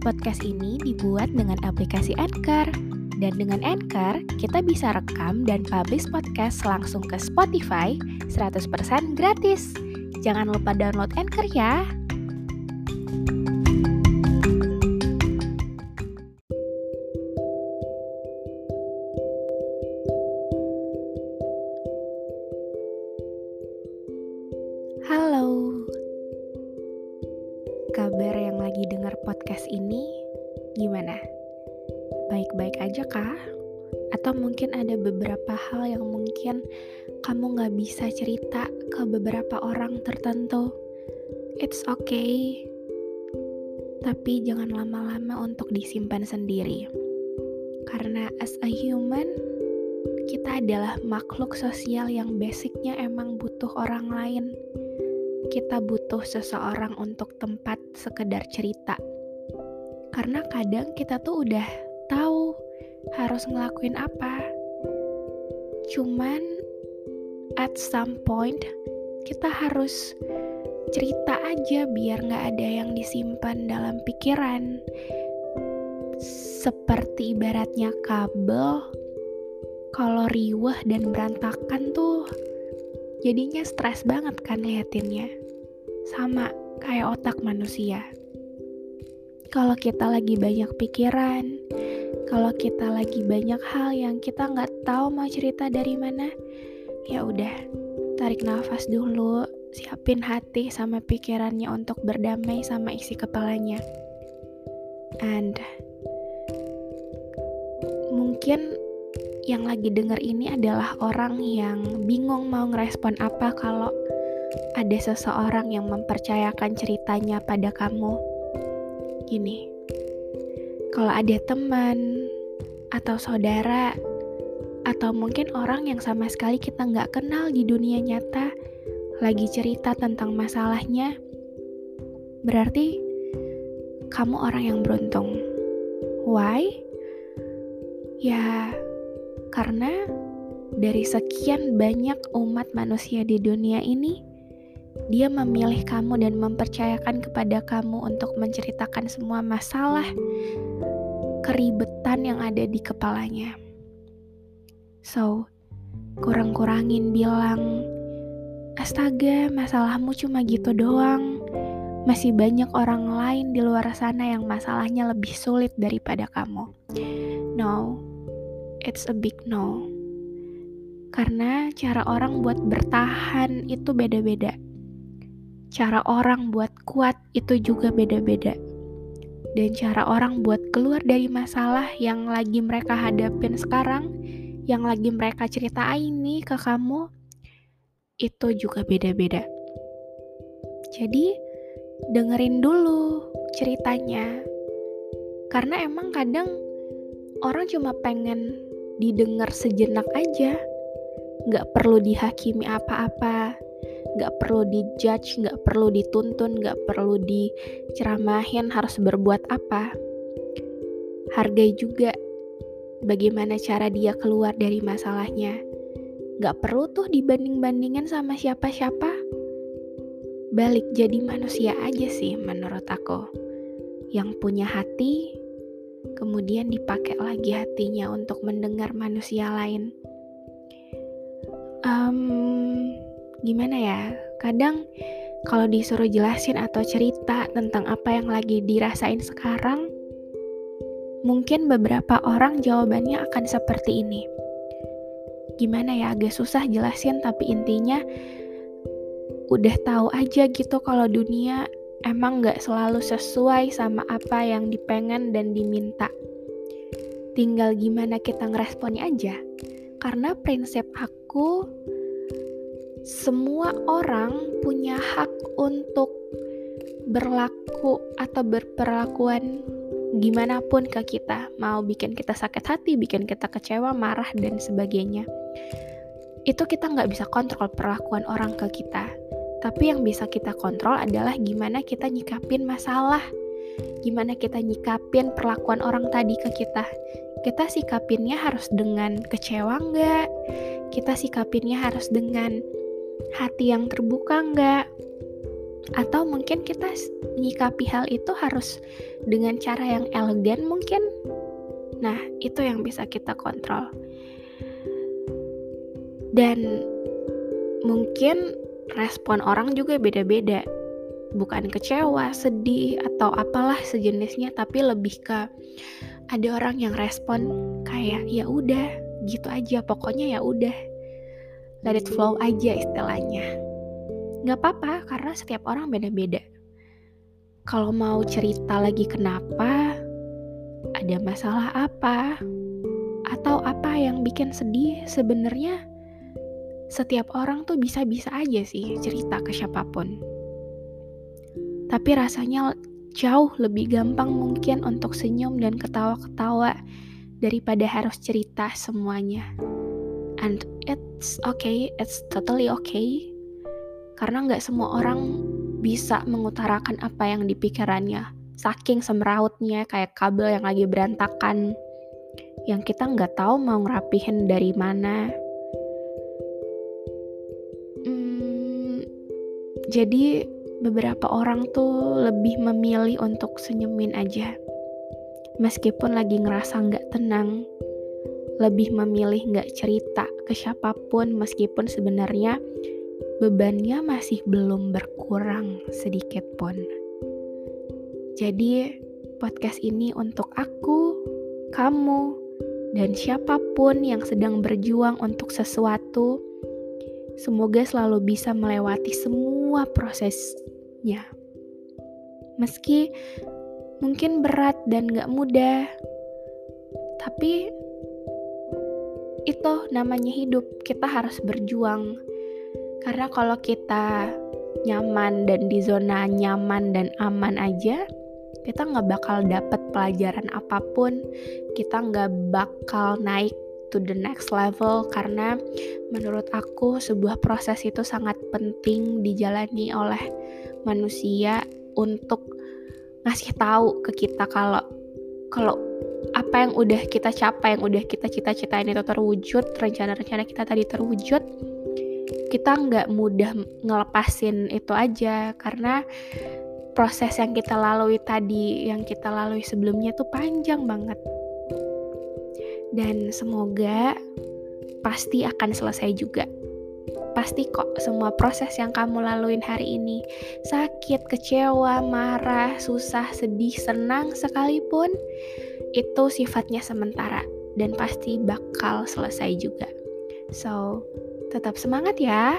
Podcast ini dibuat dengan aplikasi Anchor. Dan dengan Anchor, kita bisa rekam dan publish podcast langsung ke Spotify 100% gratis. Jangan lupa download Anchor ya. Halo. Kabar yang lagi dengar podcast ini gimana? Baik-baik aja kah? Atau mungkin ada beberapa hal yang mungkin kamu gak bisa cerita ke beberapa orang tertentu? It's okay. Tapi jangan lama-lama untuk disimpan sendiri. Karena as a human, kita adalah makhluk sosial yang basicnya emang butuh orang lain. Kita butuh seseorang untuk tempat sekedar cerita. Karena kadang kita tuh udah tahu harus ngelakuin apa. Cuman at some point kita harus cerita aja biar nggak ada yang disimpan dalam pikiran. Seperti ibaratnya kabel kalau riweh dan berantakan tuh jadinya stres banget kan liatinnya. Sama kayak otak manusia. Kalau kita lagi banyak pikiran, kalau kita lagi banyak hal yang kita nggak tahu mau cerita dari mana, ya udah tarik nafas dulu, siapin hati sama pikirannya untuk berdamai sama isi kepalanya. And mungkin yang lagi denger ini adalah orang yang bingung mau ngerespon apa kalau ada seseorang yang mempercayakan ceritanya pada kamu. Gini, kalau ada teman atau saudara atau mungkin orang yang sama sekali kita nggak kenal di dunia nyata lagi cerita tentang masalahnya, berarti kamu orang yang beruntung. Why? Ya, karena dari sekian banyak umat manusia di dunia ini, dia memilih kamu dan mempercayakan kepada kamu untuk menceritakan semua masalah, keribetan yang ada di kepalanya. So, kurang-kurangin bilang, astaga masalahmu cuma gitu doang. Masih banyak orang lain di luar sana yang masalahnya lebih sulit daripada kamu. No, it's a big no. Karena cara orang buat bertahan itu beda-beda. Cara orang buat kuat itu juga beda-beda. Dan cara orang buat keluar dari masalah yang lagi mereka hadapin sekarang, yang lagi mereka ceritain nih ke kamu, itu juga beda-beda. Jadi, dengerin dulu ceritanya. Karena emang kadang orang cuma pengen didengar sejenak aja. Nggak perlu dihakimi apa-apa. Nggak perlu dijudge nggak perlu dituntun nggak perlu diceramahin harus berbuat apa. Hargai juga bagaimana cara dia keluar dari masalahnya. Nggak perlu tuh dibanding-bandingin sama siapa-siapa. Balik jadi manusia aja sih menurut aku. Yang punya hati kemudian dipakai lagi hatinya untuk mendengar manusia lain. Um, gimana ya? Kadang kalau disuruh jelasin atau cerita tentang apa yang lagi dirasain sekarang, mungkin beberapa orang jawabannya akan seperti ini. Gimana ya, agak susah jelasin, tapi intinya udah tahu aja gitu kalau dunia emang gak selalu sesuai sama apa yang dipengen dan diminta. Tinggal gimana kita ngeresponnya aja. Karena prinsip aku, semua orang punya hak untuk berlaku atau berperlakuan gimana pun ke kita. Mau bikin kita sakit hati, bikin kita kecewa, marah, dan sebagainya. Itu kita nggak bisa kontrol perlakuan orang ke kita tapi yang bisa kita kontrol adalah gimana kita nyikapin masalah. Gimana kita nyikapin perlakuan orang tadi ke kita. Kita sikapinnya harus dengan kecewa nggak? Kita sikapinnya harus dengan hati yang terbuka nggak? atau mungkin kita menyikapi hal itu harus dengan cara yang elegan mungkin nah itu yang bisa kita kontrol dan mungkin respon orang juga beda-beda bukan kecewa, sedih atau apalah sejenisnya tapi lebih ke ada orang yang respon kayak ya udah gitu aja. Pokoknya ya udah let it flow aja istilahnya. Nggak apa-apa karena setiap orang beda-beda. Kalau mau cerita lagi kenapa ada masalah apa atau apa yang bikin sedih sebenarnya setiap orang tuh bisa-bisa aja sih cerita ke siapa pun tapi rasanya jauh lebih gampang mungkin untuk senyum dan ketawa-ketawa daripada harus cerita semuanya. And it's okay, it's totally okay. Karena nggak semua orang bisa mengutarakan apa yang di pikirannya. Saking semerautnya kayak kabel yang lagi berantakan. Yang kita nggak tahu mau ngerapihin dari mana. Hmm, jadi beberapa orang tuh lebih memilih untuk senyumin aja. Meskipun lagi ngerasa nggak tenang, lebih memilih nggak cerita ke siapa pun meskipun sebenarnya bebannya masih belum berkurang sedikit pun. Jadi podcast ini untuk aku, kamu, dan siapa pun yang sedang berjuang untuk sesuatu Semoga selalu bisa melewati semua prosesnya. Meski mungkin berat dan gak mudah, tapi itu namanya hidup. Kita harus berjuang. Karena kalau kita nyaman dan di zona nyaman dan aman aja, kita nggak bakal dapet pelajaran apa pun, kita nggak bakal naik to the next level karena menurut aku sebuah proses itu sangat penting dijalani oleh manusia untuk ngasih tahu ke kita kalau kalau apa yang udah kita capai, yang udah kita cita-citain itu terwujud, rencana-rencana kita tadi terwujud, kita nggak mudah ngelepasin itu aja karena proses yang kita lalui tadi, yang kita lalui sebelumnya tuh panjang banget dan semoga pasti akan selesai juga. Pasti kok semua proses yang kamu laluin hari ini, sakit, kecewa, marah, susah, sedih, senang sekalipun, itu sifatnya sementara dan pasti bakal selesai juga. So, tetap semangat ya.